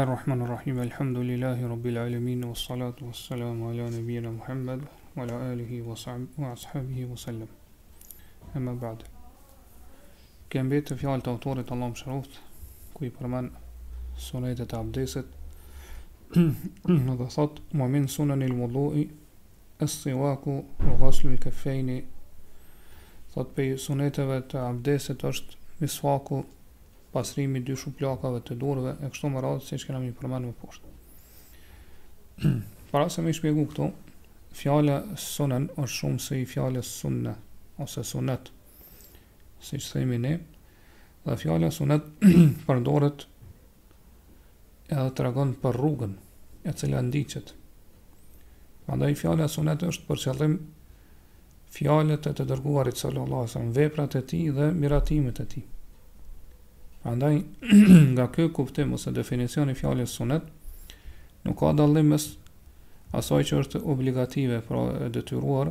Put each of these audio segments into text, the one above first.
الرحمن الرحيم الحمد لله رب العالمين والصلاة والسلام على نبينا محمد وعلى آله وصحبه وسلم أما بعد كان بيت في عالة أطورة الله مشروف كوي برمان سنة عبدسة نظفت ومن سنن الوضوء السواك وغسل الكفين ثبت سنة عبدسة أشت مسواكو pastrimi i dy shuplakave të dorëve e kështu me radhë siç kemi përmendur më poshtë. Para se me i shpjegu këtu, fjala sunen është shumës i fjalës sunne ose sunet. Siç themi ne, dhe fjala sunet përdoret edhe tregon për rrugën e cila ndiqet. Prandaj fjala sunet është për qëllim fjalët e të dërguarit sallallahu alaihi wasallam, veprat e tij dhe miratimet e tij. Prandaj nga ky kuptim ose definicioni i fjalës sunet nuk ka dallim mes asaj që është obligative, pra e detyruar,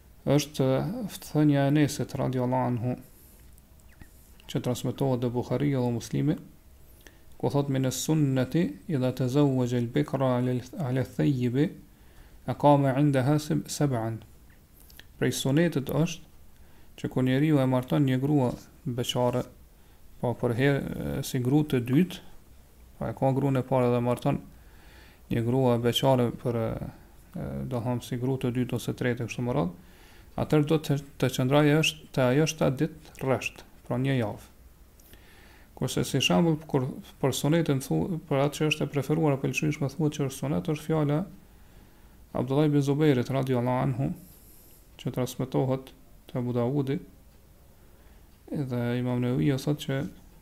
Është thënia e Enesit, radijallahu anhu, që transmetohet te Buhariu dhe Muslimi, ku thotë min as-sunnati idha tazawwaja al-bikra ala al-thayyib aqama 'indaha sab'an. Prej sunetit është që kur njeriu e marton një grua beqare, po për herë si grua të dytë, Pra e ka gruën e parë dhe marton një grua beqare për do thënë si gru të dytë ose të tretë kështu me radhë, atëherë do të qëndrojë te ajo 7 ditë rresht, pra një javë. Kurse si shembull kur për sunetin thu, për atë që është e preferuar apo e pëlqyeshme thuhet që është sunet është fjala Abdullah ibn Zubairit radhiyallahu anhu që transmetohet te Abu Dawudi dhe Imam Neveviu thotë që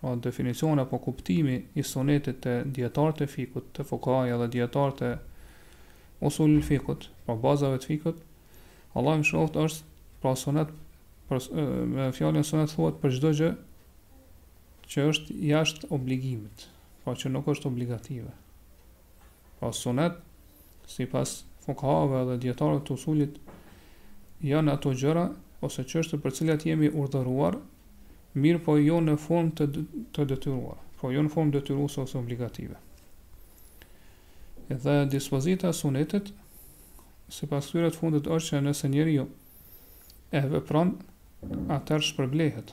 Pra definicioni apo kuptimi i sunetit te dijetarët e fikut, te fukahatë dhe dijetarët e usulul fikut, pra bazave të fikut, Allahu i mëshiroftë është pra sunet për me fjalën sunet thuhet për çdo gjë që është jashtë obligimit, pra që nuk është obligative. Pra sunet, sipas fukahave dhe dijetarëve të usulit, janë ato gjëra ose çështje për cilat jemi urdhëruar, mirëpo jo në formë të, të detyruar, pra jo në formë detyruese ose obligative. Dhe dispozita e sunetit, sipas këtyre të fundit është që nëse njeriu e vepron, atëherë shpërblehet,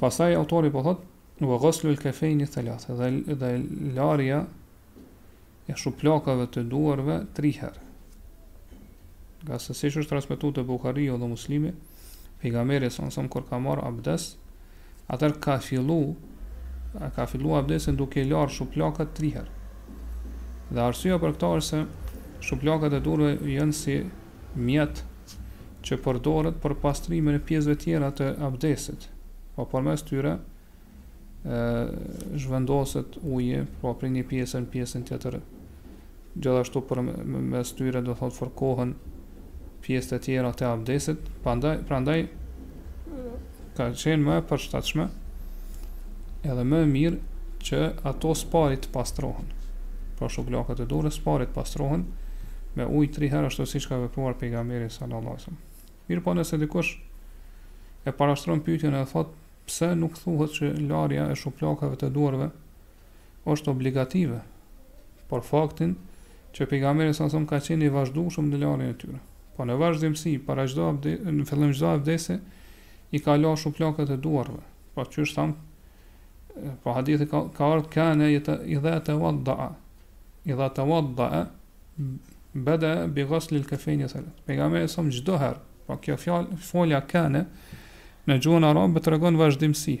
Pastaj autori po thotë, "Wa ghuslu al-kafayni thalath", dhe dhe larja e shuplakave të duarve 3 herë. Ngase siç është transmetuar te Buhariu dhe Muslimi, pejgamberi sa sa kur ka marrë abdes, atëherë ka fillu a ka filluar abdesin duke i larë shuplakat 3 herë. Dhe arsyeja për këtë është se shuplakat e duarve janë si Mjet, që përdoret për pastrimin e pjesëve tjera të abdesit, po përmes tyre zhvendoset uji, pra prej një pjese në pjesën tjetër. Gjithashtu përmes tyre do thotë fërkohen pjesët e tjera të abdesit, prandaj prandaj ka qenë më e përshtatshme edhe më e mirë që ato së pari të pastrohen. Pra shuplakët e dorës së pari të pastrohen me ujë tri herë ashtu siç ka vepruar pejgamberi sallallahu alajhi wasallam. Mirëpo nëse dikush e parashtron pyetjen e thotë pse nuk thuhet që larja e shuplakave të duarve është obligative për faktin që pejgamberi salasam ka qenë i vazhdueshëm në larjen e tyre. Po në vazhdimësi para çdo abdesi, në fillim çdo abdesi i ka la shuplakët e duarve. Po çysh tham, po hadithi ka ka ardhur kana idha idha tawadda. Idha tawadda bada bi ghusl al kafain sal. Pejgamberi sa çdo herë, po kjo fjalë folja kana në gjuhën arabe tregon vazhdimësi.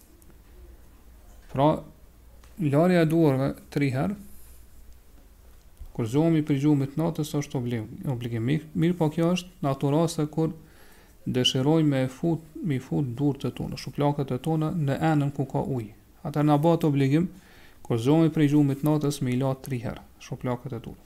Pra, larja e duarve tri herë kur zgjohemi prej gjumit të natës është obligim, obligim. Mirëpo kjo është në ato raste kur dëshirojmë me i fut, me i fut durët e tona, shuplakët e tona në enën ku ka ujë. Atëherë na bëhet obligim kur zgjohemi prej gjumit të natës me i la tri herë shuplakët e durëve.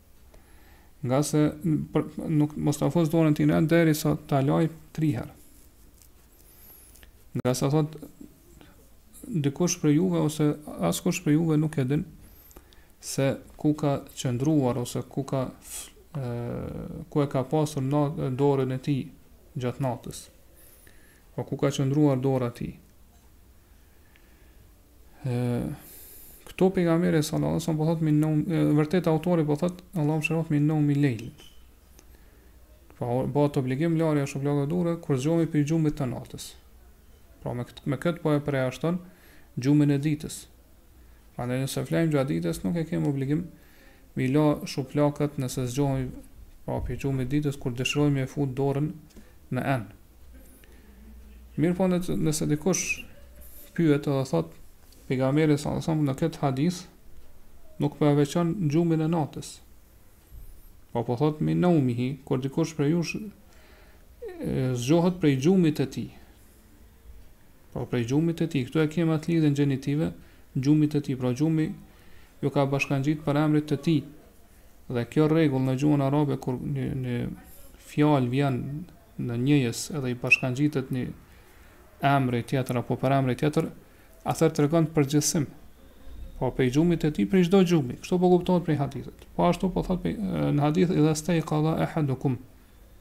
Ngase për, nuk mos ta fus dorën e tij në enë derisa ta laj tri herë. Ngase thotë dikush prej juve ose askush prej juve nuk e din se ku ka qëndruar ose ku ka e, ku e ka pasur dorën e tij gjatë natës. Po ku ka qëndruar dora e tij? Këtu pejgamberi sallallahu alajhi wasallam po thotë min naum në të vërtetë autori po thotë Allahu e shëroftë min naumi lejl. Pra bahet obligim larja e shuplakëve të durëve kur zgjohemi prej gjumit të natës. Pra me këtë me këtë po e përjashton gjumin e ditës. Pra ne nëse flemë gjatë ditës nuk e kemi obligim Me i la shuplakët nëse zgjohemi prej gjumit të ditës kur dëshirojmë me fut dorën në enë. Mirëpo nëse dikush pyet edhe thotë pejgamberi salasam në këtë hadith nuk për po e veçon gjumin e natës. Po po thotë min naumihi, kur dikush prej jush zgjohet prej gjumit të tij. Po prej gjumit të tij, këtu e kemi atë lidhjen gjenitive, gjumit të tij, pra gjumi iu ka bashkangjit përemrit të tij. Dhe kjo rregull në gjuhën arabe kur një, një fjalë vjen në njëjës edhe i bashkangjitet një emri tjetër apo përemri tjetër, atëherë tregon përgjithësim. Po prej gjumit të tij prej çdo gjumi, kështu po kuptohet prej hadithit. Po ashtu po thotë në hadith idha stejkadha ahadukum.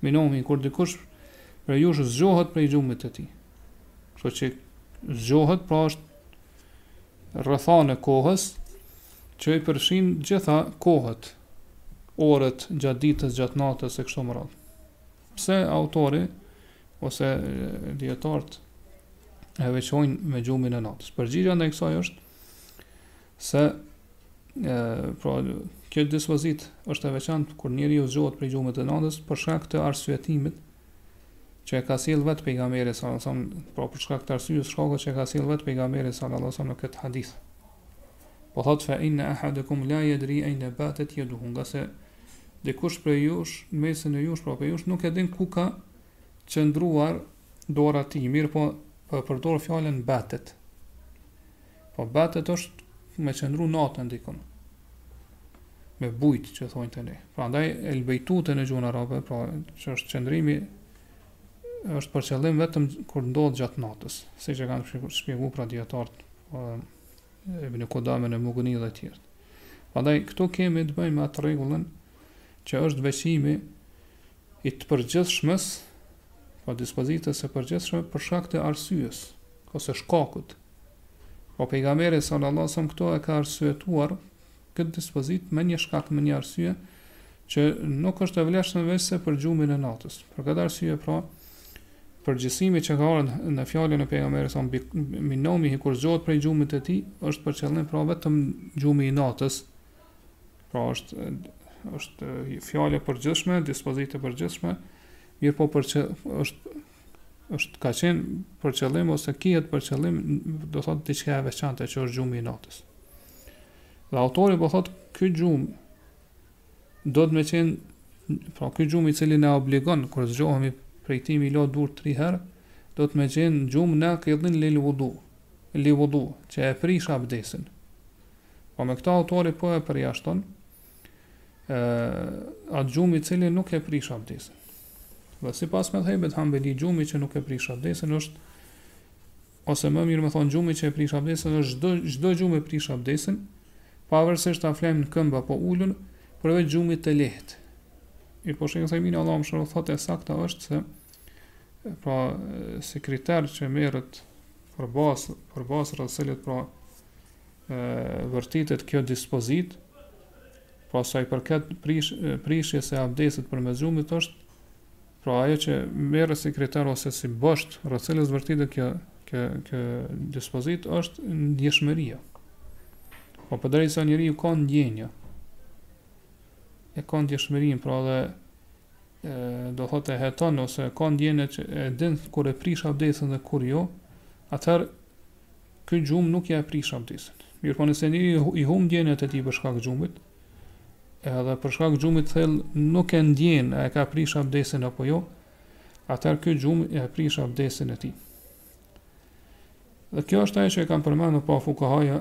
Min naumihi kur dikush prej jush zgjohet prej gjumit të tij. Kështu që zgjohet, pra është rrethanë e kohës, që i përfshin gjitha kohët, orët gjatë ditës, gjatë natës e kështu me radhë. Pse autori ose dijetarët e veçojnë me gjumin e natës? Përgjigja ndaj kësaj është se e pra kjo dispozitë është e veçantë kur njeriu zgjohet prej gjumit të natës për shkak të arsyetimit që e ka sjell vetë pejgamberi sallallahu alaihi wasallam, pra për shkak të arsyes shkakut që e ka sjell vetë pejgamberi sallallahu alaihi wasallam në këtë hadith. Po thotë fa inna ahadakum la yadri ayna batat yaduhu, ngase dikush prej jush, mesit e jush, pra prej jush nuk e din ku ka qëndruar dora e tij, mirëpo po e përdor fjalën batet. Po batet është me qëndru natën dikund. Me bujt që thonë te ne. Prandaj el-bejtute në gjuhën arabe, pra që është qëndrimi është për qëllim vetëm kur ndodh gjatë natës, siç e kanë shpjegu pra dijetarët po, Ibn Kudame në Mugni dhe tjerët. Prandaj këtu kemi të bëjmë me atë regullën që është veçimi i të përgjithshmes, pra dispozitës së përgjithshme për shkak të arsyes ose shkakut. Po pejgamberi sallallahu alajhi wasallam këtu e ka arsyetuar këtë dispozitë me një shkak, me një arsye që nuk është e vlefshme veçse për gjumin e natës. Për këtë arsye pra përgjithësimi që ka ardhur në fjalën e pejgamberit s.a. min neumihi kur zgjohet prej gjumit të tij është për qëllim pra vetëm gjumi i natës Pra është është fjalë e përgjithshme, dispozitë e përgjithshme, mirëpo për që është është ka qenë për qëllim ose kihet për qëllim do thotë diçka e veçantë që është gjumi i natës. Dhe autori po thotë ky gjumë do me qenë pra ky gjumë i cili na obligon kur zgjohemi prej tij me i la duart 3 herë do me qenë gjumë nakidin lil wudu li wudu që e prish abdesin. Po me këtë autori po e përjashton atë gjumë i cili nuk e prish abdesin. Dhe sipas medhhebit hambeli gjumi që nuk e prish abdesin është ose më mirë me thënë gjumi që e prish abdesin është çdo, çdo gjumë e prish abdesin pavarësisht a flemë në këmbë apo ulun përveç gjumit të lehtë. Mirëpo shejh Uthejmini Allahu e mëshiroftë thotë e sakta është se pra si kriter që merret për bazë, për bazë rreth së cilit pra vërtitet kjo dispozitë, pra sa i përket prish, prishjes së abdesit përmes gjumit është, pra ajo që merret si kriter ose si bosht, rreth së cilit vërtitet kjo, kjo, kjo dispozitë është ndjeshmëria. Po përderisa njeriu ka ndjenja, e ka ndjeshmërinë, pra dhe e, do thotë e heton, ose ka ndjenja që e din kur e prish abdesin dhe kur jo, atëherë Ky gjumë nuk ja e prish abdesin. Mirëpo nëse njeriu i humb ndjenjat e tij për shkak gjumit, edhe për shkak gjumit thellë nuk e ndjen e ka prish abdesin apo jo, atëherë ky gjumë e prish abdesin e tij. Dhe kjo është ajo që e kanë përmendur pra fukahaja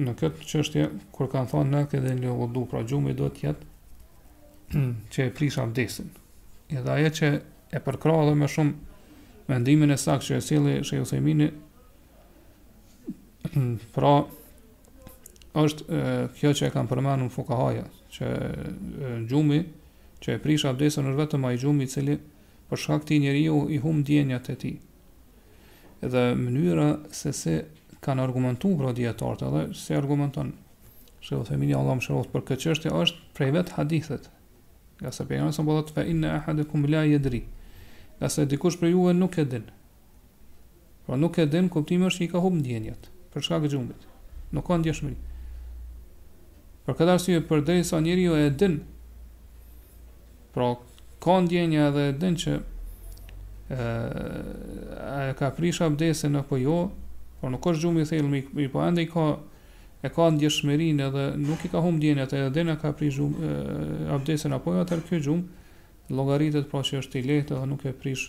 në këtë çështje kur kanë thënë nakada el vudu, pra gjumi do të jetë që e prish abdesin. Edhe ajo që e përkrah më shumë mendimin e saktë që e sjell Sheikh Uthejmini Pra, është e, kjo që e kanë përmendur fukahaja, që e, gjumi, që e prish abdesin është vetëm ai gjumi i cili për shkak tij njeriu i humb ndjenjat e tij. Edhe mënyra se si kanë argumentu pra dijetarët edhe, si argumenton, Sheikh Uthejmini Allahu e mëshiroftë për këtë çështje është prej vetë hadithit, ngase pejgamberi sallallahu alaihi wasallam tha fa inna ahadukum la yadri. Ngase dikush prej juve nuk e din. Pra nuk e din, kuptimi është që i ka humb ndjenjat për shkak të gjumit. Nuk ka ndjeshmëri. Për këtë arsye përderisa njeriu e din pra ka ndjenja edhe e din që ë e ka prish abdesin apo jo, pra nuk është gjumi i thellë, mirëpo ende i ka e ka ndjeshmërinë edhe nuk i ka humb ndjenjat, edhe din e ka prish gjum abdesin apo jo, atëherë ky gjumë llogaritet pra që është i lehtë dhe nuk e prish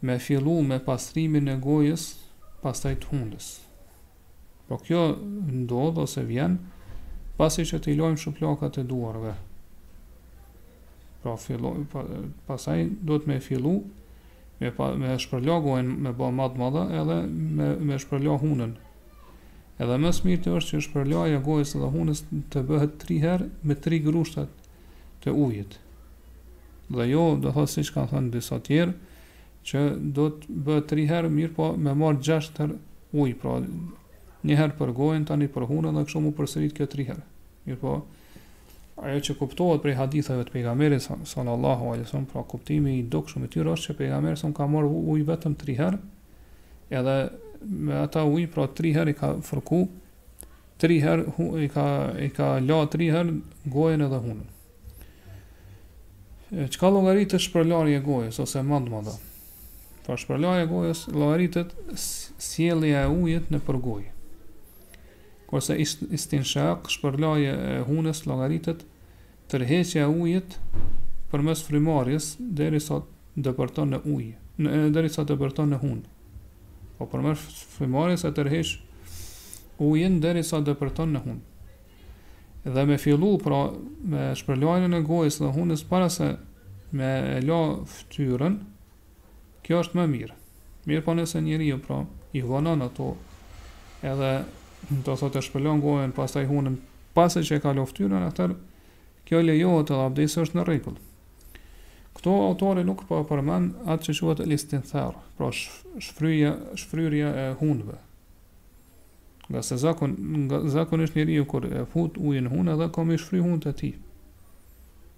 Me fillu me pastrimin e gojës pastaj të hundës. Po kjo ndodh ose vjen pasi që t'i lajmë shuplakat e duarve. Pra fillo, pa, pastaj duhet me fillu me, pa, me shpërla gojën me ba madmada edhe me, me shpërla hunën. Edhe më së miri është që shpërlarja gojës dhe hunës të bëhet tri herë me tri grushta. të ujit. Dhe jo, domethënë siç kanë thënë disa të tjerë, që duhet të bëhet 3 herë, mirëpo me marr 6 herë ujë, pra një herë për gojën, tani për hunën dhe kështu me u përsërit kjo 3 herë. Mirëpo, ajo që kuptohet prej haditheve të pejgamberit sallallahu alaihi wasallam, pra kuptimi i dukshëm i tyre është që pejgamberi sallallahu alaihi wasallam ka marrë ujë vetëm 3 herë, edhe me ata ujë pra 3 herë i ka fërku Tri herë hu, i ka i ka la tri herë gojën edhe hunën. Çka llogaritet shpërlarje e gojës ose madmada? Pra shpërlarja e gojës llogaritet sjellja e ujit nëpër gojë. Kurse istinshaq shpërlarje e hunës llogaritet Tërheqja e ujit përmes frymëmarrjes derisa depërton në ujë, në derisa depërton në hundë. Pra përmes frymëmarrjes e tërheq ujin derisa depërton në hundë. Dhe me fillu pra me shpërlarjen e gojës dhe hundës para se me la ftyrën, Kjo është më mirë. Mirë po nëse njeriu pra i vonon ato edhe do thotë të shpërlan gojën, pastaj hunën pasi që e ka lo ftyrën, atëherë kjo lejohet edhe abdesi është në rregull. Këtu autori nuk po përmend atë që quhet el-istinthar, pra shfryja, shfryrja e hunve. Ngase zakon, nga zakonisht njeriu kur e fut ujin hunë edhe ka me shfry hunët e tij.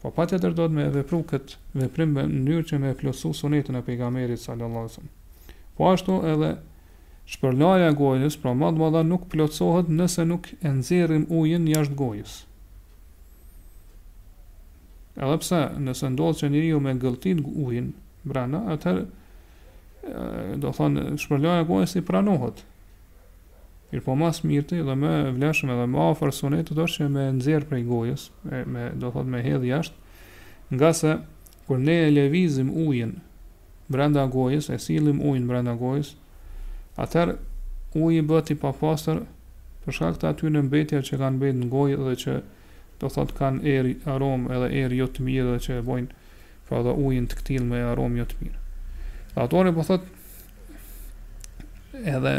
Po patjetër duhet me e vepru këtë veprim në mënyrë që me e plotësu sunetin e Pejgamberit sallallahu alaihi wasallam. Po ashtu edhe shpërlarja e gojës, pra madmada nuk plotësohet nëse nuk e nxjerrim ujin jashtë gojës. Edhe pse nëse ndodh që njeriu me gëlltit ujin brenda, atëherë do thonë shpërlarja e gojës i pranohet. Mirëpo ma së mirti dhe më e vlefshme dhe më afër sunetit është që me nxjerr prej gojës, me do thot me hedh jashtë, ngase kur ne e lëvizim ujin brenda gojës, e sillim ujin brenda gojës, atëherë uji bëhet i papastër për shkak të atyre mbetjeve që kanë mbetë në gojë dhe që do thotë kanë erë, aromë edhe erë jo të mirë dhe që e bojnë pra dhe ujin të këtillë me aromë jo të mirë. Dhe autori po thotë edhe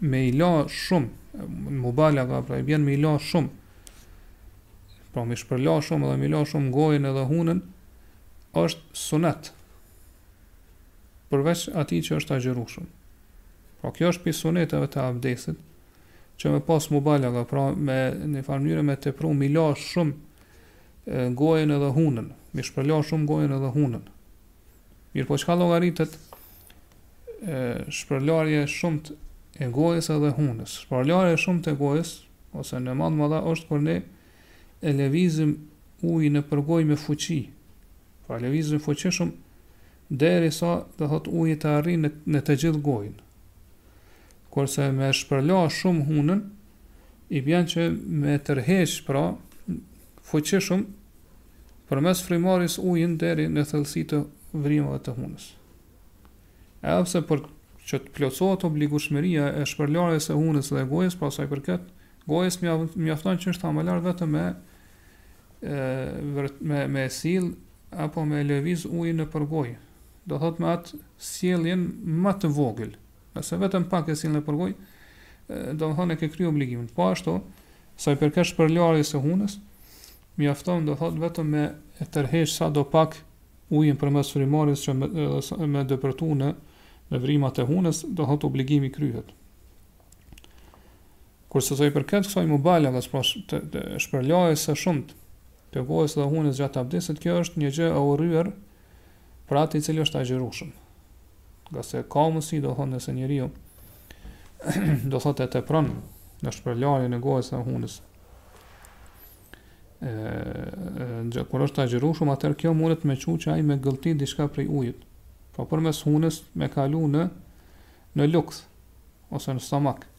me i la shumë, në mubalaga pra i bjenë me i la shumë, pra me shpërla shumë edhe me i la shumë gojën edhe hunën, është sunet, përveç atij që është agjërueshëm. Pra kjo është prej suneteve të abdesit, që me pas mubalaga, pra me në një farë mënyre me tepru, mi la shumë e, gojën edhe hunën, mi shpërla shumë gojën edhe hunën. Mirëpo çka llogaritet e, shpërlarje e shumtë e gojës edhe hunës. Shpërlarje e shumtë e gojës, ose në madmada, është kur ne e lëvizim ujin nëpër gojë me fuqi, pra e lëvizim fuqishëm, derisa do thotë uji të arrijë, në të gjithë gojën. Kurse me e shpërla shumë hunën, i bjen që me e tërheq, pra, fuqishëm përmes frymarrjes ujin deri në thellësi të vrimave të hunës. Edhe pse për që të plotësohet obligueshmëria e shpërlarjes së hunës dhe gojës, pra sa i përket gojës mjafton që është taman vetëm me me me sill apo me lëviz ujin nëpër gojë. Do thot me atë sjelljen më të vogël. Nëse vetëm pak e sill nëpër gojë, domethënë e ke kryer obligimin. Po ashtu, sa i përket shpërlarjes së hunës, mjafton do thotë vetëm me e tërheq sado pak ujin përmes frymarrjes që me, me depërtu në në vrimat e hunës, do thotë obligimi kryhet. Kurse sa i përket kësaj mubalagas, pra të, të shpërlarjes së shumtë të gojës dhe hunës gjatë abdesit, kjo është një gjë e urryer për atë i cili është agjërueshëm. Ngase ka mundësi do thotë nëse njeriu do thotë e tepron në shpërlarjen e gojës dhe hunës. Ë, kur është agjërueshëm, atëherë kjo mundet me çu që ai me gëllti diçka prej ujit. Po përmes hunës me kalu në në lukth ose në stomak. Ë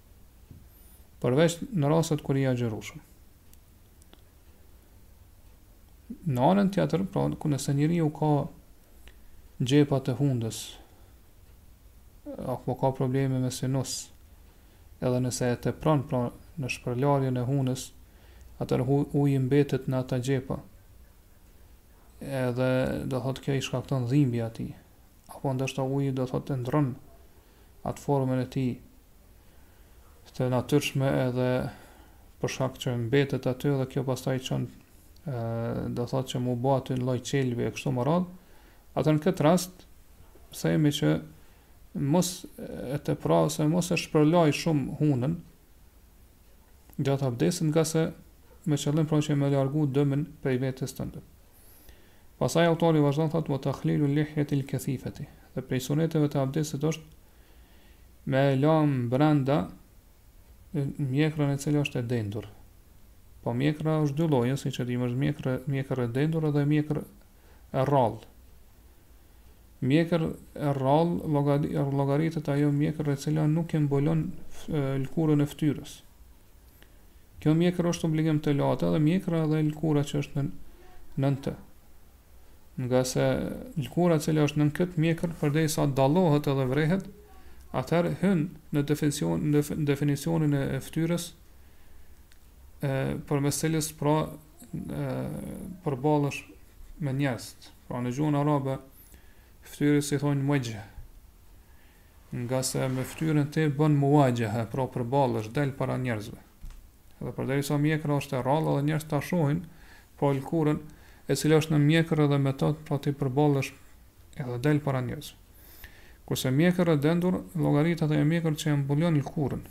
përveç në rastet kur je agjërueshëm. Në anën tjetër, pra ku nëse njeriu ka xhepa të hundës apo ka probleme me sinus, edhe nëse e tepron pra në shpërlarjen e hunës, atherë uji mbetet në ata xhepa. Edhe do thotë kjo i shkakton dhimbje atij. Apo ndoshta uji do thotë e ndrron atë formën e tij të natyrshme edhe për shkak që mbetet aty dhe kjo pastaj çon do thotë që m'u bë aty një lloj qelbi e kështu me radhë, atherë në këtë rast themi që mos e tepro, mos e shpërlaj shumë hunën gjatë abdesit ngase me qëllim pra që me largu dëmin prej vetes tënde. Pastaj autori vazhdon thotë wa takhlilu lihyati al-kathifati, dhe prej suneteve të abdestit është me e la brenda mjekrën e cila është e dendur. Po mjekra është dy lloje, siç e dimë, mjekër, mjekër e dendur dhe mjekër e rrallë. Mjekër e rrallë llogaritet ajo mjekër e cila nuk e mbulon lëkurën e fytyrës. Kjo mjekër është obligim të lahet edhe mjekra dhe lkura që është nën të. Ngase lkura që është nën këtë mjekër, përderisa dallohet edhe vrehet, atherë hyn në, definicion, në definicionin e ftyrës, e, përmes së cilës pra e, përballesh me njerëzit. Pra në gjuhën arabe, ftyrës i thonë wexhh. Ngase me fytyrën ti bën muwajjahe, pra përballesh, del para njerëzve. Dhe përderisa mjekra është e rrallë dhe njerëzit ta shohin, pra lëkurën, e cila është nën mjekër edhe me të, pra ti përballesh edhe del para njerëzve. Kurse mjekër e dendur llogaritet ajo mjekër që e mbulon lëkurën.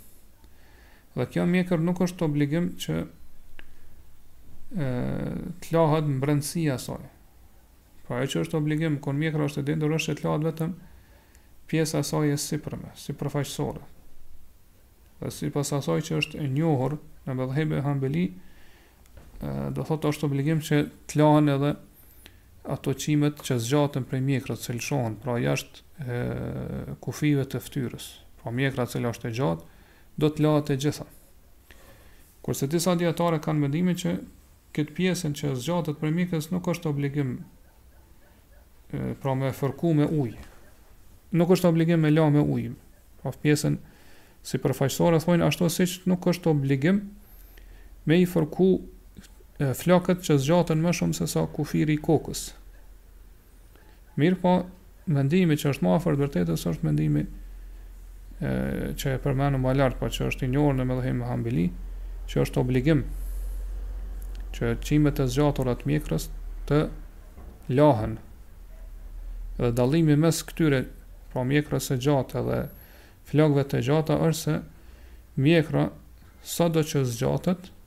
Dhe kjo mjekër nuk është obligim që të lahet mbrendësia saj. Pra ajo që është obligim kur mjekra është e dendur është që të lahet vetëm pjesa e saj e sipërme, sipërfaqësore. Dhe sipas asaj që është e njohur në medhhebin Hanbeli, do thotë është obligim që të lahen edhe ato qimet që zgjaten prej mjekrës që lëshohen, pra jashtë kufijve të ftyrës. Pra mjekra që është e gjatë, do të lahet e gjitha. Kurse disa dijetarë kanë mendimin që Këtë pjesën që zgjatet prej mjekrës nuk është obligim pra me fërku me ujë. Nuk është obligim me la me ujë. Pra pjesën si përfaqësore thonë ashtu siç nuk është obligim me i fërku flokët që zgjaten më shumë se sa kufiri i kokës. Mirëpo, mendimi që është më afër të vërtetës është mendimi që e përmendëm më lart, por që është i njohur në medhhebin Hanbeli, që është obligim që qimet e zgjatura të mjekrës të lahen. Dhe dallimi mes këtyre, pra mjekrës së gjatë dhe flokëve të gjata është se mjekra sado që zgjatet,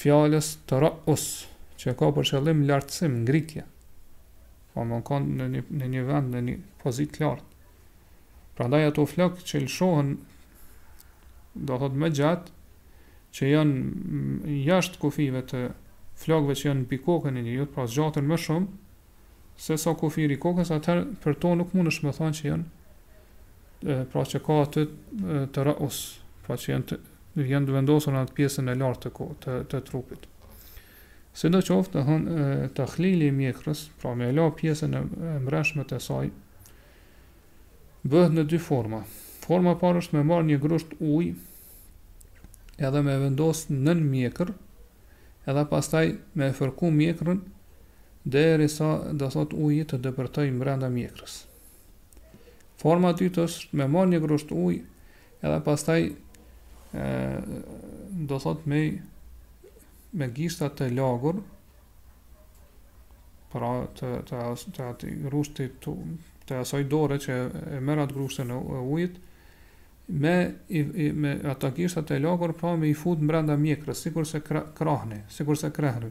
fjalës tara'us, që ka për qëllim lartësim, ngritje. Po me kanë në një në një vend në një pozitë lart. Prandaj ato flokë që lëshohen do thotë më gjatë që janë jashtë kufijve të flokëve që janë mbi kokën e njeriut, pra zgjaten më shumë, se sa kufiri i kokës, atëherë për to nuk mundesh me thonë që janë pra që ka atë tera'us, pra që janë të, janë të vendosur në atë pjesën e lartë të, ko, të, të trupit. Sido qoftë tahlili i mjekrës, pra me la pjesën e mbrendshme të saj, bëhet në dy forma. Forma e parë është me marrë një grusht ujë, edhe me vendos nën mjekër, edhe pastaj me fërku mjekrën, Derisa do thotë uji të depërtojë mbrenda mjekrës. Forma e dytë është me marrë një grusht ujë edhe pastaj ë do thotë me me gishta të lagur pra të të as, të atë grushti të, të asoj dore që e merr atë grushtin e ujit me i, i, me ato gishta të lagur pra me i fut brenda mjekrës sikurse krahni sikurse krahni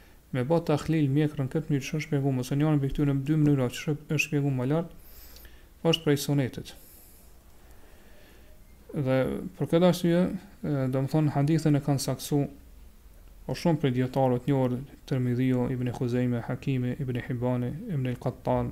Me ba tahlil mjekrën në këtë mënyrë ç'është shpjeguar me njërën prej këtyre dy mënyrave që është shpjeguar më lart është prej sunetit. Dhe për këtë arsye, domthon hadithin e kanë saktësu po shumë prej dijetarëve të njohur Tirmidhiu, Ibn Huzejme, Hakimi, Ibn Hibani, Ibn el-Katan,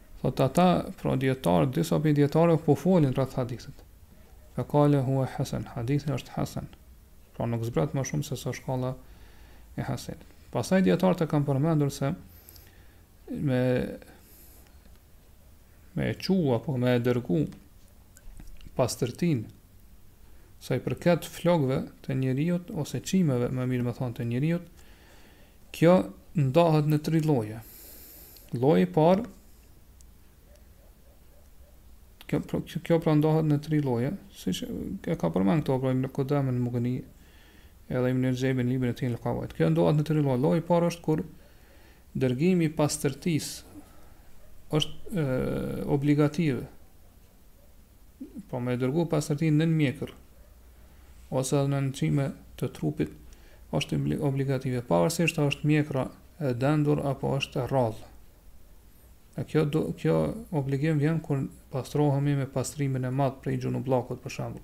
Thotë ata, pra dijetarët, disa prej dijetarëve po folin rreth hadithit. Fekale huve hasen, hadithi është hasen. Pra nuk zbret më shumë se sa shkalla e hasenit. Pastaj dijetarët e kanë përmendur se me me e çu apo me e dërgu pastërtinë sa i përket flokëve të njeriut ose qimeve më mirë me thonë të njeriut Kjo ndahet në tri lloje. Lloji i parë kjo pra, kjo, kjo pra ndahet në tri lloje, siç e ka përmend këto Ibn Kudame në Mugni, edhe Ibn Rexhebi në librin e tij El-Kavaid. Kjo ndahet në tri lloje. Lloji i parë është kur dërgimi i pastërtisë është e, obligative Pra me dërgu pastërti nën mjekër ose edhe nën qime të trupit është obligative, pavarësisht a është mjekra e dendur apo është e rrallë. E kjo do, kjo obligim vjen kur pastrohemi me pastrimin e madh prej xhunubllëkut për shembull.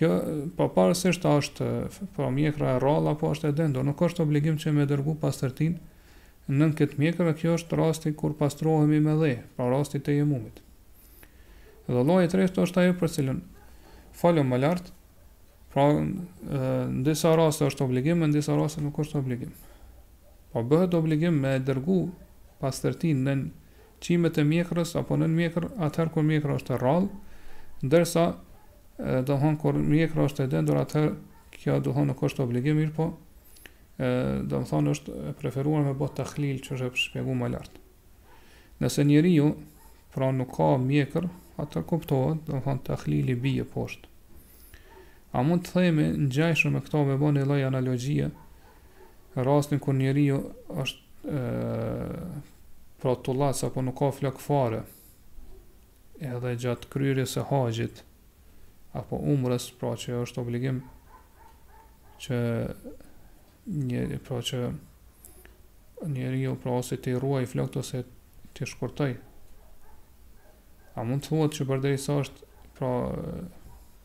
Kjo pavarësisht a është pra mjekra e rrallë apo është e dendur, nuk është obligim që me dërgu pastërtin nën këtë mjekër dhe kjo është rasti kur pastrohemi me dhe, pra rasti i tejemumit. Dhe lloji i tretë është ajo për cilën folëm më lartë, pra në disa raste është obligim, në disa raste nuk është obligim. Po bëhet obligim me dërgu pastërtin nën qimet e mjekrës apo nën mjekër atëherë kur mjekra është e rrallë, ndërsa domethënë kur mjekra është e dendur atëherë kjo domethënë nuk është obligim mirëpo domethënë është e preferuar me bo tahlil siç është shpjeguar më lart. Nëse njeriu pra nuk ka mjekër, atëherë kuptohet, domethënë tahlili bie poshtë. A mund të themi ngjashëm me këto me bo një lloj analogjie rastin kur njeriu është e, pra tullac apo nuk ka flok fare edhe gjatë kryerjes së haxhit apo umrës, pra që është obligim që Një, pra që njeriu pra ose t'i rruajë flokët ose t'i shkurtojë. A mund të thuhet që përderisa është pra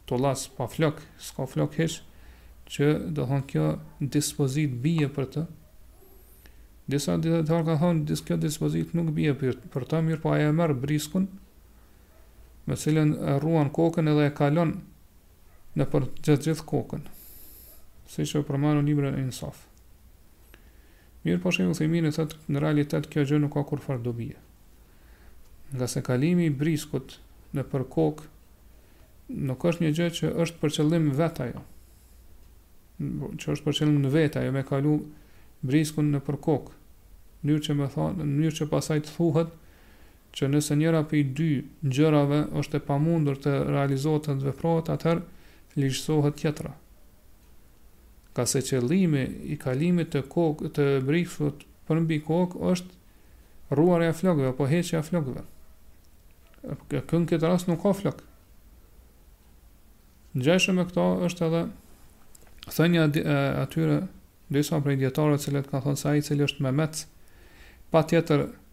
tullac pa flok, s'ka flok hiç, që domethënë kjo dispozitë bie për të, disa dijetarë kanë thonë, dis, kjo dispozitë nuk bie për, për të, mirëpo ai e merr briskun, me cilën e rruan kokën edhe e kalon nëpër gjithë gjithë kokën, siç përmendet në librin El-Insaf. Mirëpo shejh Uthejmini thotë në realitet kjo gjë nuk ka kurrfarë dobie. Ngase kalimi i briskut nëpër kokë, nuk është një gjë që është për qëllim vetë ajo, që është për qëllim në vetë ajo me kalu briskun nëpër kokë, në mënyrë që, domethënë, në mënyrë që pastaj të thuhet, që nëse njëra prej dy gjërave është e pamundur të realizohet dhe të veprohet, atëherë ligjësohet tjetra. Ngase qëllimi i kalimit të kokë të briskut përmbi kokë është rruarja e flokëve apo heqja e flokëve. Këtu në këtë rast nuk ka flokë. Ngjashëm me këtë është edhe thënia e atyre disa prej dijetarëve të cilët kanë thënë se ai i cili është memec, patjetër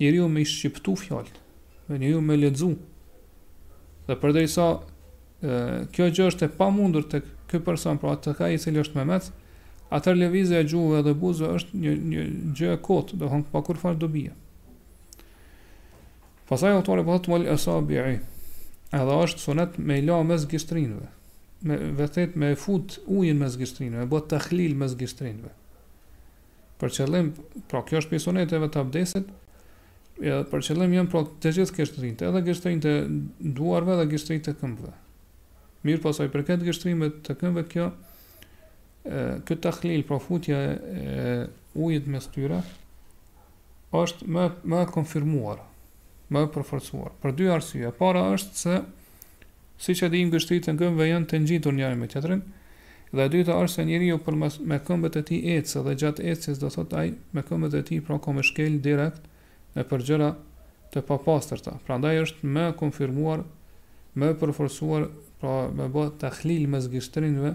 Njeriu me i shqiptu fjalët, dhe njeriu me lexu. Dhe përderisa kjo gjë është e pamundur tek ky person, pra tek ai i cili është memec, atër lëvizja e gjuhëve dhe buzëve është një një gjë e kotë, domethënë pa kurrfarë dobije. Pasaj autori po thotë wal asabi'i. Edhe është sunet me i la mes gishtrinëve. Me vetet me fut ujin mes gishtrinëve, bë tahlil mes gishtrinëve. për qëllim, pra kjo është prej suneteve të abdesit, e, për qëllim janë pra të gjithë gishtërinjtë, edhe gishtërinjtë e duarve dhe gishtërinjtë e këmbëve. Mirëpo sa i përket te gishtërinjtë e këmbëve kjo, e, ky tahlil, pra futja e, e ujit mes tyre, është më më e konfirmuar, më e përforcuar, për dy arsye. E para është se siç e dimë gishtërinjtë e këmbëve janë të ngjitur njëri me tjetrin, dhe e dyta është se njeriu përmes, me këmbët e tij ecë dhe gjatë ecjes do thotë ai me këmbët e tij pra ka me shkel direkt nëpër gjëra të papastërta. Prandaj është më e konfirmuar, më e përforcuar, pra me bë tahlil mes gishtrinëve,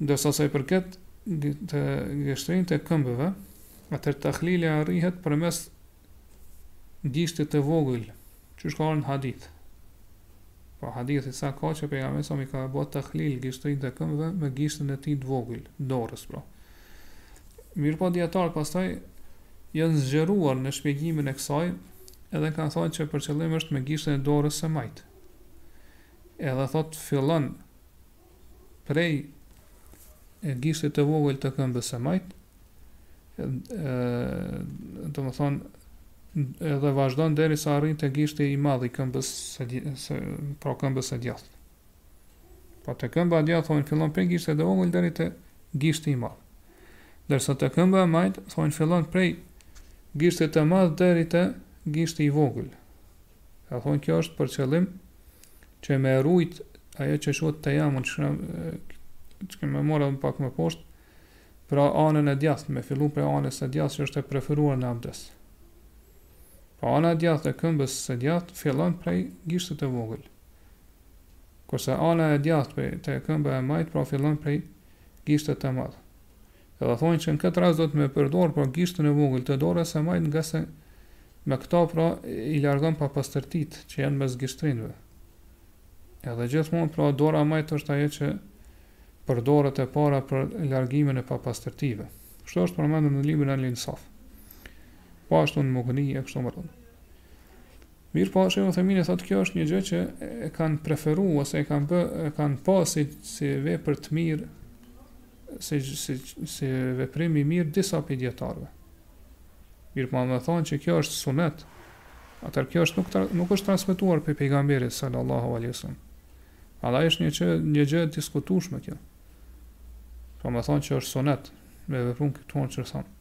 Ndërsa sa i përket te gishtërinjtë e këmbëve, atëherë tahlilja arrihet përmes gishtit të vogël, qysh ka ardhur në hadith. Po pra, hadithi i saktë që Pejgamberi alejhi selam ka bë tahlil gishtërinjtë e këmbëve me gishtin e tij të vogël, dorës pra. Mirëpo dijetarët pastaj janë zgjeruar në shpjegimin e kësaj, edhe kanë thënë që për qëllim është me gishtin e dorës së majtë. Edhe thotë fillon prej gishtit të vogël të këmbës së majtë, domethënë edhe vazhdon deri sa arrin te gishti i madh i këmbës së së pra këmbës së djathtë. Po pra, te këmba e djathtë thonë fillon prej gishtit të vogël deri te gishti i madh. Ndërsa te këmba e majtë thonë fillon prej gishtit të madh deri te gishti i vogël. Kanë thënë kjo është për qëllim që me rujt ajo që quhet tejamun qysh kem, që kemi me marr pak më poshtë, pra anën e djathtë, me fillu prej anës e djathtë që është e preferuar në abdes. Pra ana e djathtë e këmbës së djathtë fillon prej gishtit të vogël. Kurse ana e djathtë prej te këmba e majtë pra fillon prej gishtit të madh. Edhe thonë që në këtë rast duhet me përdorë pra gishtën e vogël të dorës së majtë ngase me këta pra i largon papastërtitë që janë mes gishtrinjve. Edhe gjithmonë pra dora e majtë është ajo që përdoret e para për largimin e papastërtive. Kështu është përmendur në librin Al-Insaf. Po ashtu në Mughni e kështu me radhë. Mirëpo, Shejh Uthejmini thotë kjo është një gjë që e kanë preferu ose e kanë bë, e kanë pa si, si vepër të mirë, si, si, si veprim i mirë disa prej dijetarve. Mirëpo me thonë që kjo është sunet, atëherë kjo është nuk, nuk është transmituar prej pejgamberit sallallahu alaihi wasallam. Ala është një, që, një gjë e diskutushme kjo. Pra me thonë që është sunet, me vepru në këtë formë që thonë.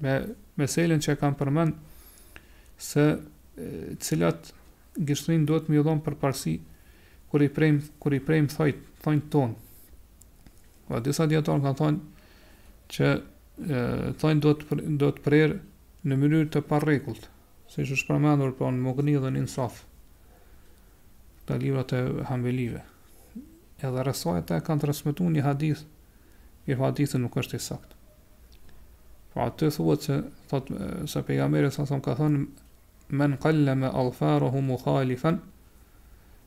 me meselën që e kanë përmend se cilit gisht i duhet me i dhon përparësi kur i prejm kur i prejm thojt thonjt ton. Po disa dijetarë kanë thonë që thonjt duhet duhet prerë në mënyrë të parregullt, siç është përmendur po në Mughni dhe në Insaf. Këta librat e Hanbelive. Edhe rreth saj ata kanë transmetuar një hadith, një hadith i cili nuk është i saktë. Pra aty thuhet se thot se pejgamberi salallahu alejhi ve selem ka thon men qallama adhfarahu mukhalifan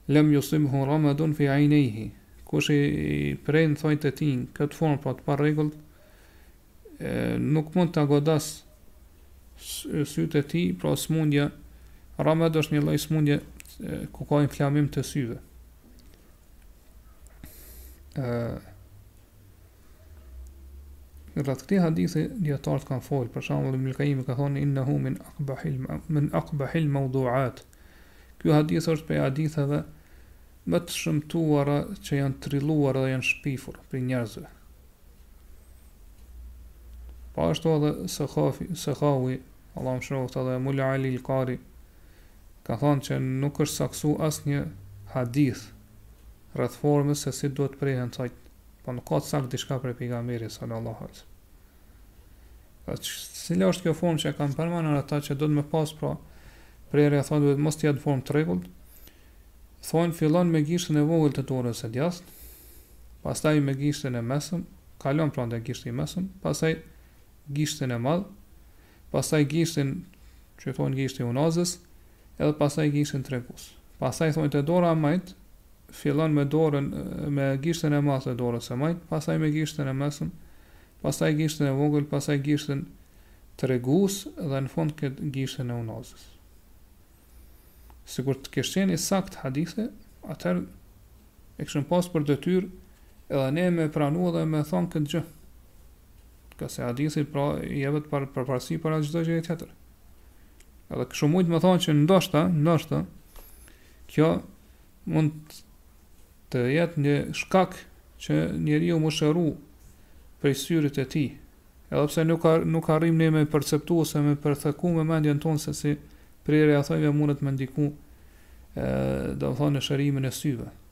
lam yusibhu ramadun fi aynayhi kush i pren thojt e tij n'kët form pra të parregullt nuk mund t'ia godas sytë e tij pra smundja ramad është një lloj smundje ku ka inflamim të syve ë Rreth këtij hadithi dijetarët kanë folë, për shembull Ibnul Kajimi ka thonë innahu min aqbahil min aqbahil mawdu'at. Ky hadith është prej haditheve më të shëmtuara që janë trilluar dhe janë shpifur prej njerëzve. Po ashtu edhe Sakhafi, Sakhawi, Allahu e mëshiroftë edhe Mula Ali al-Qari ka thonë që nuk është saksu asnjë hadith rreth formës se si duhet me u pre thajt Po nuk ka të saktë diçka prej pejgamberit sallallahu alaihi wasallam. Pra cila është kjo formë që e kanë përmendur ata që duhet me pas pra prerja e thonjve duhet mos të jetë formë të rregullt. Thonë fillon me gishtën e vogël të dorës së djathtë, pastaj me gishtën e mesëm, kalon pra n'atë gishtin e mesëm, pastaj gishtën e madh, pastaj gishtin që thonë gishti unazës, edhe pastaj gishtin tregus. Pastaj thonë te dora e majtë fillon me dorën me gishtin e madh të dorës së majtë, pastaj me gishtin e mesëm, pastaj gishtin e vogël, pastaj gishtin tregus dhe në fund këtë gishtin e unazës. Sikur të kish qenë i sakt hadithi, atëherë e kishim pas për detyrë edhe ne me pranu dhe me thonë këtë gjë. Ka se hadithi pra jepet për përparësi para çdo gjëje tjetër. Edhe kështu mund do me thonë që ndoshta, ndoshta kjo mund të jetë një shkak që njeriu mund me u shëru prej syrit të tij. Edhe pse nuk ka nuk arrim ne me perceptu ose me përtheko me mendjen tonë se si prerja e thojve mundet me ndiku ë do me thonë në shërimin e syve.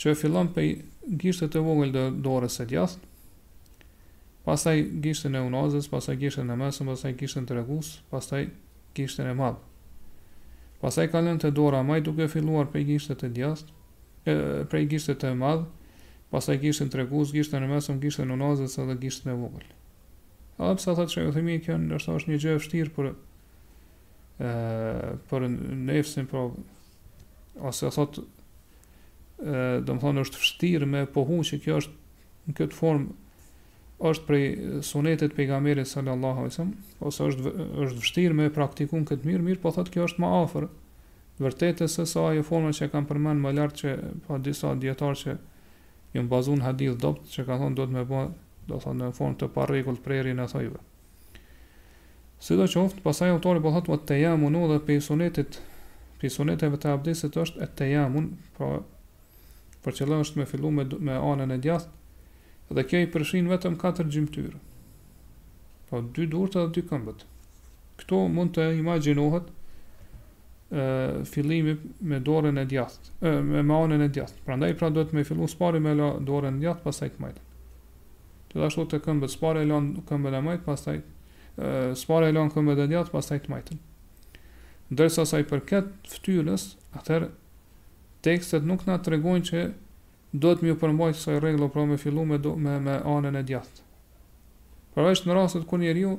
që fillon prej gishtit të vogël të dorës së djathtë, pastaj gishtin e unazës, pastaj gishtin e mesëm, pastaj gishtin tregus, pastaj gishtin e madh. Pastaj kalon te dora majtë duke filluar prej gishtit të djathtë, prej gishtit të madh, pastaj gishtin tregus, gishtin e mesëm, gishtin e unazës dhe gishtin e vogël. Edhe pse thotë Uthejmini kjo ndoshta është një gjë e vështirë për për nefsin pra ose thotë do me thonë është vështirë me pohu që kjo është në këtë formë është prej sunetit të pejgamberit sallallahu alajhi wasallam ose është është vështirë me praktiku këtë mirë, mirëpo thotë kjo është më afër vërtetës sa ajo forma që kanë përmend më lart që pra disa dijetarë që janë bazuar në hadith të dobët që kanë thonë duhet me bë, do me thonë në formë të parregullt prerjen e thojve. Sidoqoftë, pastaj autori po thotë wa tejamunu dhe prej sunetit, prej suneteve të abdestit është et-tejamun, pra për qëllim është me fillu me me anën e djathtë, dhe kjo i përfshin vetëm katër gjymtyrë. Po dy duart dhe dy këmbët. Këtu mund të imagjinohet fillimi me dorën e djathtë, me, me anën e djathtë. Prandaj pra duhet me fillu së pari me la dorën e djathtë, pastaj të majtën. Gjithashtu te këmbët së pari e lan këmbën e majtë, pastaj së pari e lan këmbën e djathtë, pastaj të majtën. Ndërsa sa i përket fytyrës, atëherë tekstet nuk na tregojnë që duhet me iu përmbajt kësaj rregulle, pra me fillu me do, me me anën e djathtë. Përveç në rastet kur njeriu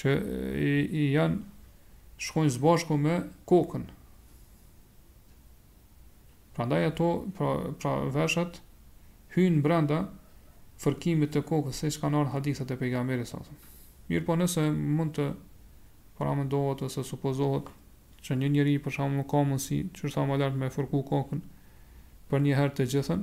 Që i janë shkojnë së bashku me kokën. Prandaj ato pra, pra veshët hyjnë brenda fërkimit të kokës, siç kanë ardhë hadithet e pejgamberit salatu. Mirëpo nëse mund të paramendohet ose supozohet që një njeri për shembull s'ka mundësi siç u tha më lart me fërku kokën për një herë të gjithën,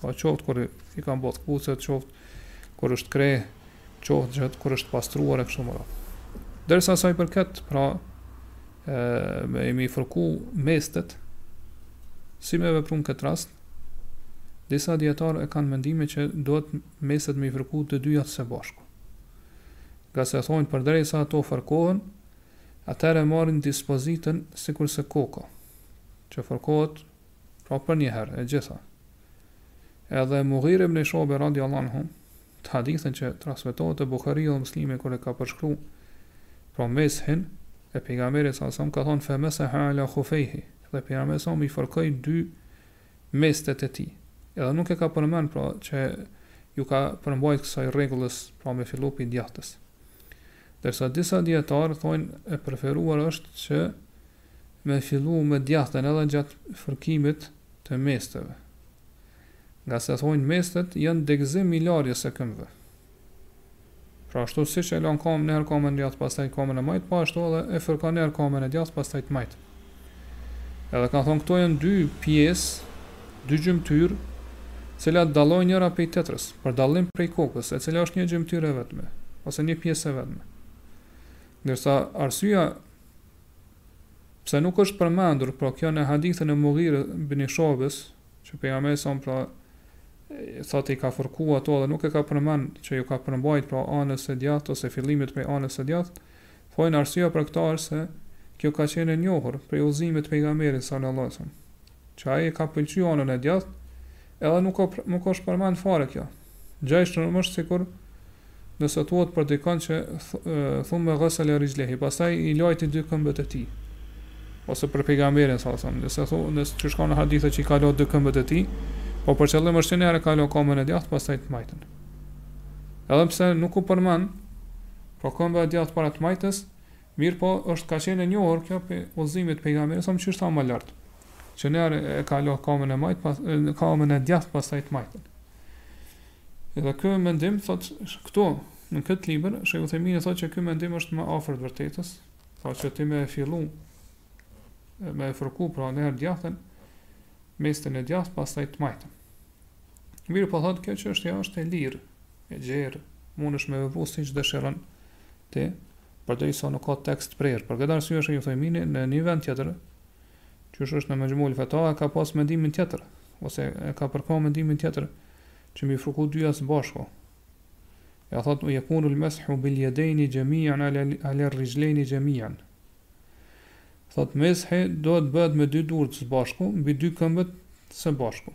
Pra qoftë kur i ka mbath këpucët, qoftë kur është kreh, qoftë gjatë kur është pastruar e kështu me radhë. Ndërsa sa i përket, pra, e, me i, me i fërku mestet, si me vepru në këtë rast, disa dijetarë e kanë mendimin që duhet mestet me i fërku të dyja së bashku. Ngase thonë, përderisa ato fërkohen, atëherë e marrin dispozitën sikurse koka, që fërkohet pra përnjëherë e gjitha. Edhe Mughire ibn Shobe radiallahu anhu, te hadithin që transmetohet te Buhariu dhe Muslimi kur e ka përshkru, pra meshin e pejgamberit sa sa ka thonë fe meseha ala khufejhi, dhe pejgamberi sa i fërkoj dy mestet e tij, edhe nuk e ka përmen, pra që ju ka përmbajt kësaj regullës, pra me fillu prej djathtës. Dersa disa djetarë thonë e preferuar është që me fillu me djathtën edhe gjatë fërkimit të mesteve, ngase thojnë mestet janë degëzim i larjes së këmbëve. Pra ashtu siç e lan kamën njëherë kamën e djathtë pastaj kamën e majtë, po ashtu edhe e fërkon njëherë kamën e djathtë pastaj të majtën. Edhe kanë thonë këto janë dy pjesë, dy gjymtyrë, cilat dallojnë njëra prej tjetrës, për dallim prej kokës, e cila është një gjymtyrë e vetme, ose një pjesë e vetme. Ndërsa arsyeja Pse nuk është përmendur pra kjo në hadithin e Mughire bin Shobes, që pejgamberi sa pra thotë i ka fërku ato dhe nuk e ka përmend që ju ka përmbajt pra anës së djathtë ose fillimit prej anës së djathtë, thojnë arsyeja për këtë është se kjo ka qenë e njohur prej udhëzimit të pejgamberit sallallahu alaihi wasallam. që ai e ka pëlqy anën e djathtë, edhe nuk o nuk osht përmend fare kjo. E ngjashme është sikur nëse thuhet për dikon që thumme ghasala rijlehi, pastaj i lau dy këmbët e tij. Ose për pejgamberin sa sa, nëse thuhet, nëse qysh ka në hadithe që i ka la dy këmbët e tij, po për qëllim është që njëherë ka la këmbën e djathtë pastaj të majtën. Edhe pse nuk u përmend, pra këmba e djathtë para të majtës, Mirëpo është ka qenë e njohur kjo prej udhëzimit të pejgamberit sa qysh tha më lart, që njëherë e ka la kamën e majtë pas kamën e djathtë pastaj të majtën. Edhe ky mendim thot këtu në këtë libër Shejh Uthejmini thotë që ky mendim është më afër të vërtetës, pra që ti me fillu me e fërku pra njëherë djathtën, mestën e djathtë pastaj të majtën. Mirëpo thotë kjo çështje është e lirë, e gjerë, mundesh me vepru siç dëshiron ti përderisa nuk ka tekst të prerë. Për këtë arsye Shejh Uthejmini në një vend tjetër, qysh është në Mexhmu'ul Fetawa, ka pas mendimin tjetër, ose e ka përkrah mendimin tjetër, që me i fërku dyja së bashku. Ja thot, u jekunul meshu bil jedejni gjemian aler rijlejni gjemian. Thot, meshi do të bëhet me dy durët së bashku, mbi dy këmbët së bashku.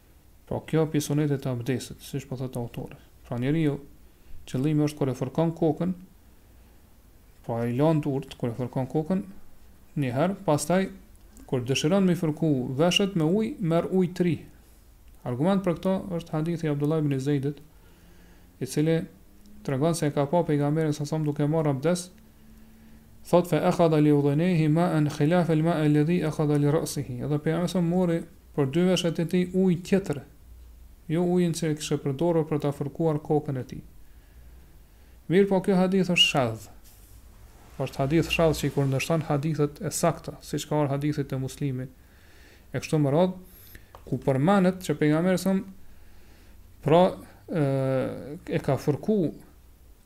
Pra kjo prej suneteve të abdestit, siç po thotë autori. Pra njeriu qëllimi është kur e fërkon kokën, pra i lan durt kur e fërkon kokën, një herë, pastaj kur dëshiron me fërku veshët me ujë, merr ujë të ri. Argument për këtë është hadithi i Abdullah ibn Zeidit, i cili tregon se e ka pa pejgamberin sa sa duke marr abdes Thotë fe akhadha li udhunejhi ma'an khilaf el ma'a ledhi akhadha li ra'sihi, dhe pejgamberi salallahu mori për dy veshët e tij ujë tjetër, jo ujin që e kishte përdorur për ta fërkuar kokën e tij. Mirëpo ky hadith është shadh. Është hadith shadh që i kundërshton hadithet e sakta, siç ka ardhur hadithi te Muslimi e kështu me radhë, ku përmendet që pejgamberi salallahu pra e, e ka fërku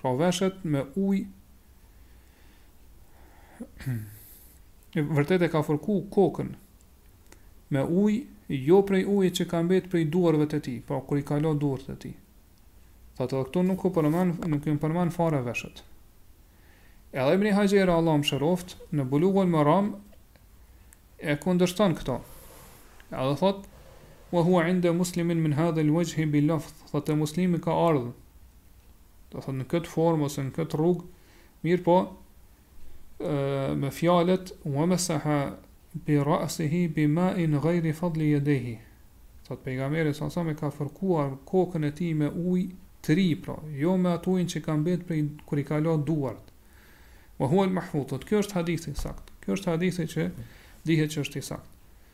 pra veshët me ujë, vërtet e ka fërku kokën me ujë, jo prej ujit që ka mbet prej duarve të tij, pra kur i ka la duart e tij. Thot edhe këtu nuk u përmen, nuk ju përmen fare veshët. Edhe ibn Haxheri Allahu e mëshiroftë në Bulughul Maram e kundërshton këto. Edhe thot wa huwa inda muslimin min hadha al-wajh bi lafz, thot te Muslimi ka ardhur do të thotë në këtë formë ose në këtë rrugë, mirëpo me fjalët wa masaha bi ra'sihi bi ma'in ghayri fadli yadayhi. Thot pejgamberi salasalem e ka fërkuar kokën e tij me ujë të ri, pra, jo me atë ujin që ka mbet prej kur i ka la duart. Wa huwa al-mahfuz. Ky është hadithi i saktë. Ky është hadithi që dihet që është i saktë.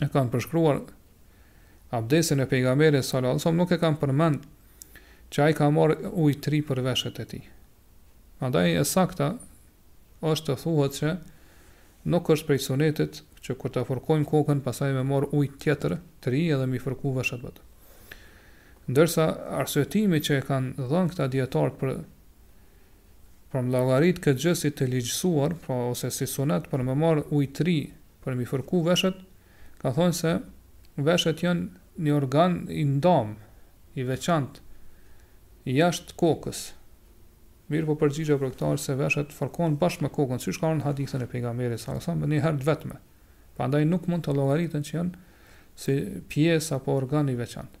e kanë përshkruar abdesin e pejgamberit sallallahu alajhi wasallam nuk e kanë përmend që ai ka marrë ujë të ri për veshët e tij. Andaj e sakta është të thuhet që nuk është prej sunetit që kur ta fërkojmë kokën pastaj me marrë ujë tjetër të ri edhe mi fërku veshët vetë. Ndërsa arsyetimi që e kanë dhënë këta dijetarë për Për me llogarit këtë gjë si të ligjësuar, pra ose si sunet për me marr ujë të ri për mi fërku veshët, kanë thënë se veshët janë një organ i ndamë, i veçantë, jashtë kokës. Mirëpo përgjigja për këtë është se veshët fërkohen bashkë me kokën, siç ka ardhur në hadithin e Pejgamberit sallallahü alejhi ve sellem, një herë të vetme. Prandaj nuk mund të llogariten që janë si pjesë apo organ i veçantë.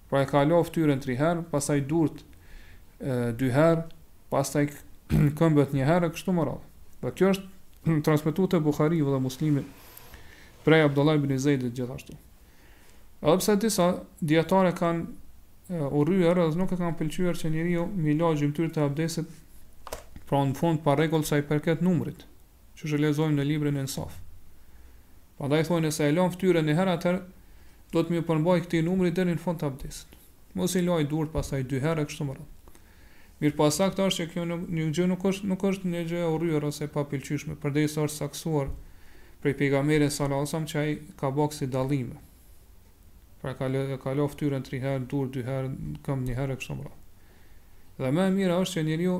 pra e ka la fytyrën tri herë, pastaj durt dy herë, pastaj këmbët një herë kështu më radhë. Dhe kjo është transmetuar te Buhariu dhe Muslimi prej Abdullah ibn Zeidit gjithashtu. Edhe pse disa dijetarë e kanë urryer, ose nuk e kanë pëlqyer që njeriu mi la gjymtyrët e abdesit pra në fund pa rregull sa i përket numrit. siç e lexojmë në librin Insaf. Prandaj thonë nëse e lan fytyrën një herë atër duhet me iu përmbajt këtij numri deri në fund të abdesit. Mos i laj duart pastaj dy herë kështu më radh. Mirëpo e sakta është që kjo nuk një gjë nuk është nuk është një gjë e urryer ose e papëlqyeshme, përderisa është saktuar prej pejgamberit sallallahu alajhi wasallam që ai ka bërë kësi dallime. Pra ka la, ka la fytyrën 3 herë, durt 2 herë, këmbët 1 herë kështu më radh. Dhe më e mira është që njeriu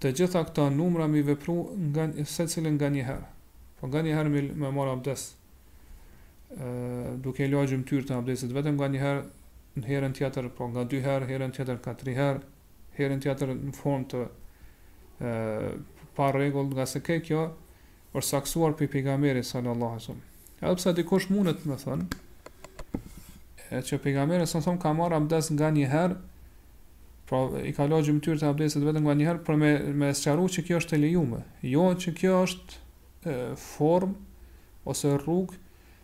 Të gjitha këta numra me i vepru nga një secili nga një herë. Po nga një herë mi me marrë abdes duke i la gjymtyrët e abdesit vetëm nga një herë në herën tjetër, po nga dy herë, herën tjetër nga tri herë, herën tjetër në formë të parregullt, nga se ke kjo Është saktësuar prej pejgamberit sallallahu alaihi wasallam. Edhe pse dikush mundet me thënë e që pejgamberi a.s. thonë ka marrë abdes nga një herë pra i ka la gjymtyrët e abdesit vetëm nga një herë për me me sqaru që kjo është e lejuar. Jo që kjo është e, form ose rrugë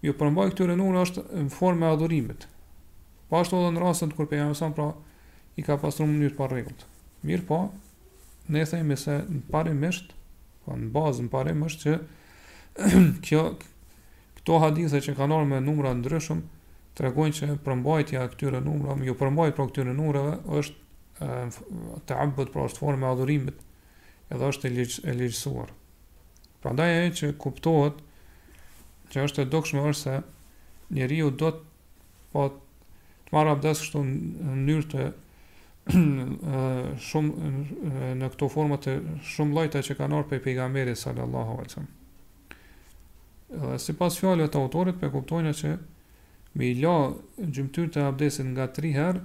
Me iu përmbajt këtyre numrave është në formë e adhurimit. Po ashtu edhe në rastet kur pejgamberi a.s. pra i ka pastruar në mënyrë të parregullt. Mirëpo ne themi se në parimisht, po në bazë në parim është që kjo këto hadithe që kanë ardhur me numra të ndryshëm tregojnë se përmbajtja e këtyre numrave, me iu përmbajt pra këtyre numrave është ibadet, pra është formë e adhurimit, edhe është e, ligj, e ligjësuar. Prandaj ajo që kuptohet që është e dukshme është se njeriu do të po të marrë abdes kështu në mënyrë të shumë në këto forma të shumë llojta që kanë ardhur prej pejgamberit sallallahu alajhi wasallam. Dhe sipas fjalëve të autorit, po e kuptojmë që me i la gjymtyrët e abdesit nga 3 herë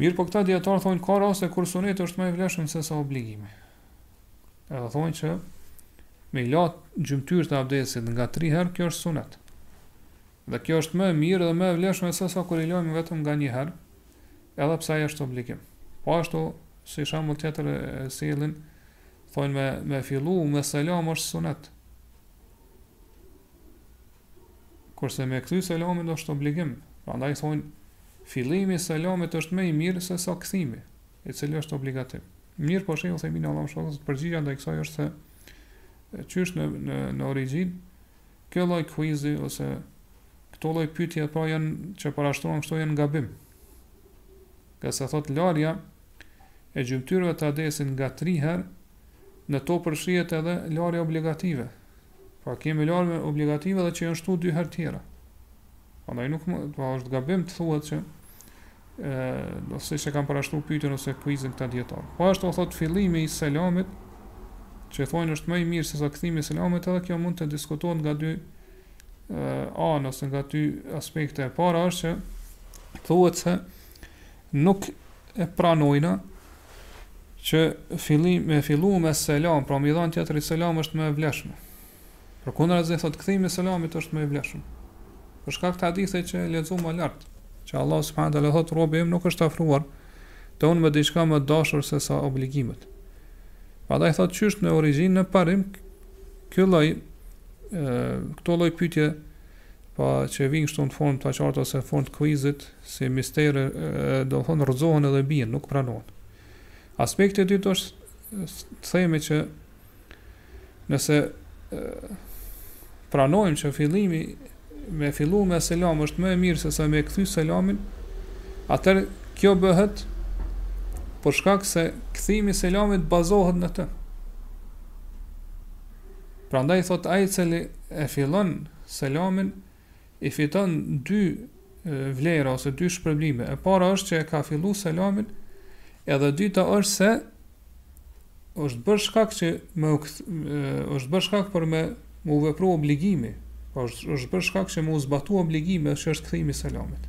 Mirëpo këta dijetarë thonë ka raste kur suneti është më i vlefshëm se sa obligimi. Edhe thonë që me i la gjymtyrët e abdesit nga tri herë, kjo është sunet. Dhe kjo është më e mirë dhe më e vlefshme se sa kur i lajmë vetëm nga një herë, edhe pse ajo është obligim. Po ashtu, si shembull tjetër e sjellin, thonë me me fillu me selam është sunet. Kurse me kthy selamin është obligim, prandaj thonë fillimi i selamit është më i mirë se sa kthimi, i cili është obligativ. Mirëpo Shejh Uthejmini Allahu e mëshiroftë, përgjigja ndaj kësaj është se qysh në në në origjinë, kjo lloj kuizi ose këto lloj pyetje pra janë që parashtrohen këto janë gabim. Ngase thotë larja e gjymtyrëve të abdesit nga 3 herë në to përfshihet edhe larja obligative. Pra kemi larjen obligative dhe i janë shtu dy herë tjera. Andaj nuk më, pra është gabim të thuhet që e, ose siç e kanë parashtru pyetjen ose kuizin këta dijetarë. Po ashtu ai thotë fillimi i selamit, që thonë është më i mirë se sa kthimi i selamit, edhe kjo mund të diskutohet nga dy anë ose nga dy aspekte. E para është që thuhet se Nuk e pranojnë që fillimi me fillu me selam, pra mi dhan tjetrit selam është më e vlefshme. Përkundrazi thotë kthimi i selamit është më i vlefshëm. Për shkak të hadithit që e lexuam më lart, që Allah subhanahu wa taala thotë robi im nuk është afruar te unë me diçka më të dashur se sa obligimet. Prandaj thotë çysh në origjinë në parim ky lloj këto lloj pyetje pra që vijnë kështu në formë të qartë ose në formë të kuizit, Si mister, domethënë rrëzohen edhe bien, nuk pranohen. Aspekti i dytë është të themi që nëse pranojmë që fillimi me fillu me selam është më e mirë se sa me kthy selamin, atër kjo bëhet për shkak se kthimi selamit bazohet në të. Prandaj thot ai cili e fillon selamin i fiton dy vlera ose dy shpërblime. E para është që e ka fillu selamin, edhe e dyta është se është bërë shkak që me u është bërë shkak për me u vepru obligimi, pra është, është bërë shkak që me u zbatu obligimi, është që është kthimi i selamit.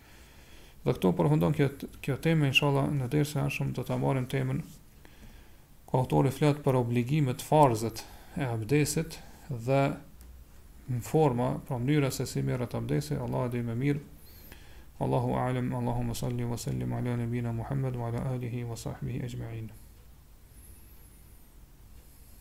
Dhe këtu përfundon kjo kjo temë inshallah në dersin e ardhshëm do ta marrim temën ku autori flet për obligimet, farzët e abdesit dhe në forma, pra mënyra se si merret abdesi, Allah e di më mirë. Allahu a'lam, Allahumma salli wa sallim ala nabina Muhammad wa ala alihi wa sahbihi ajma'in.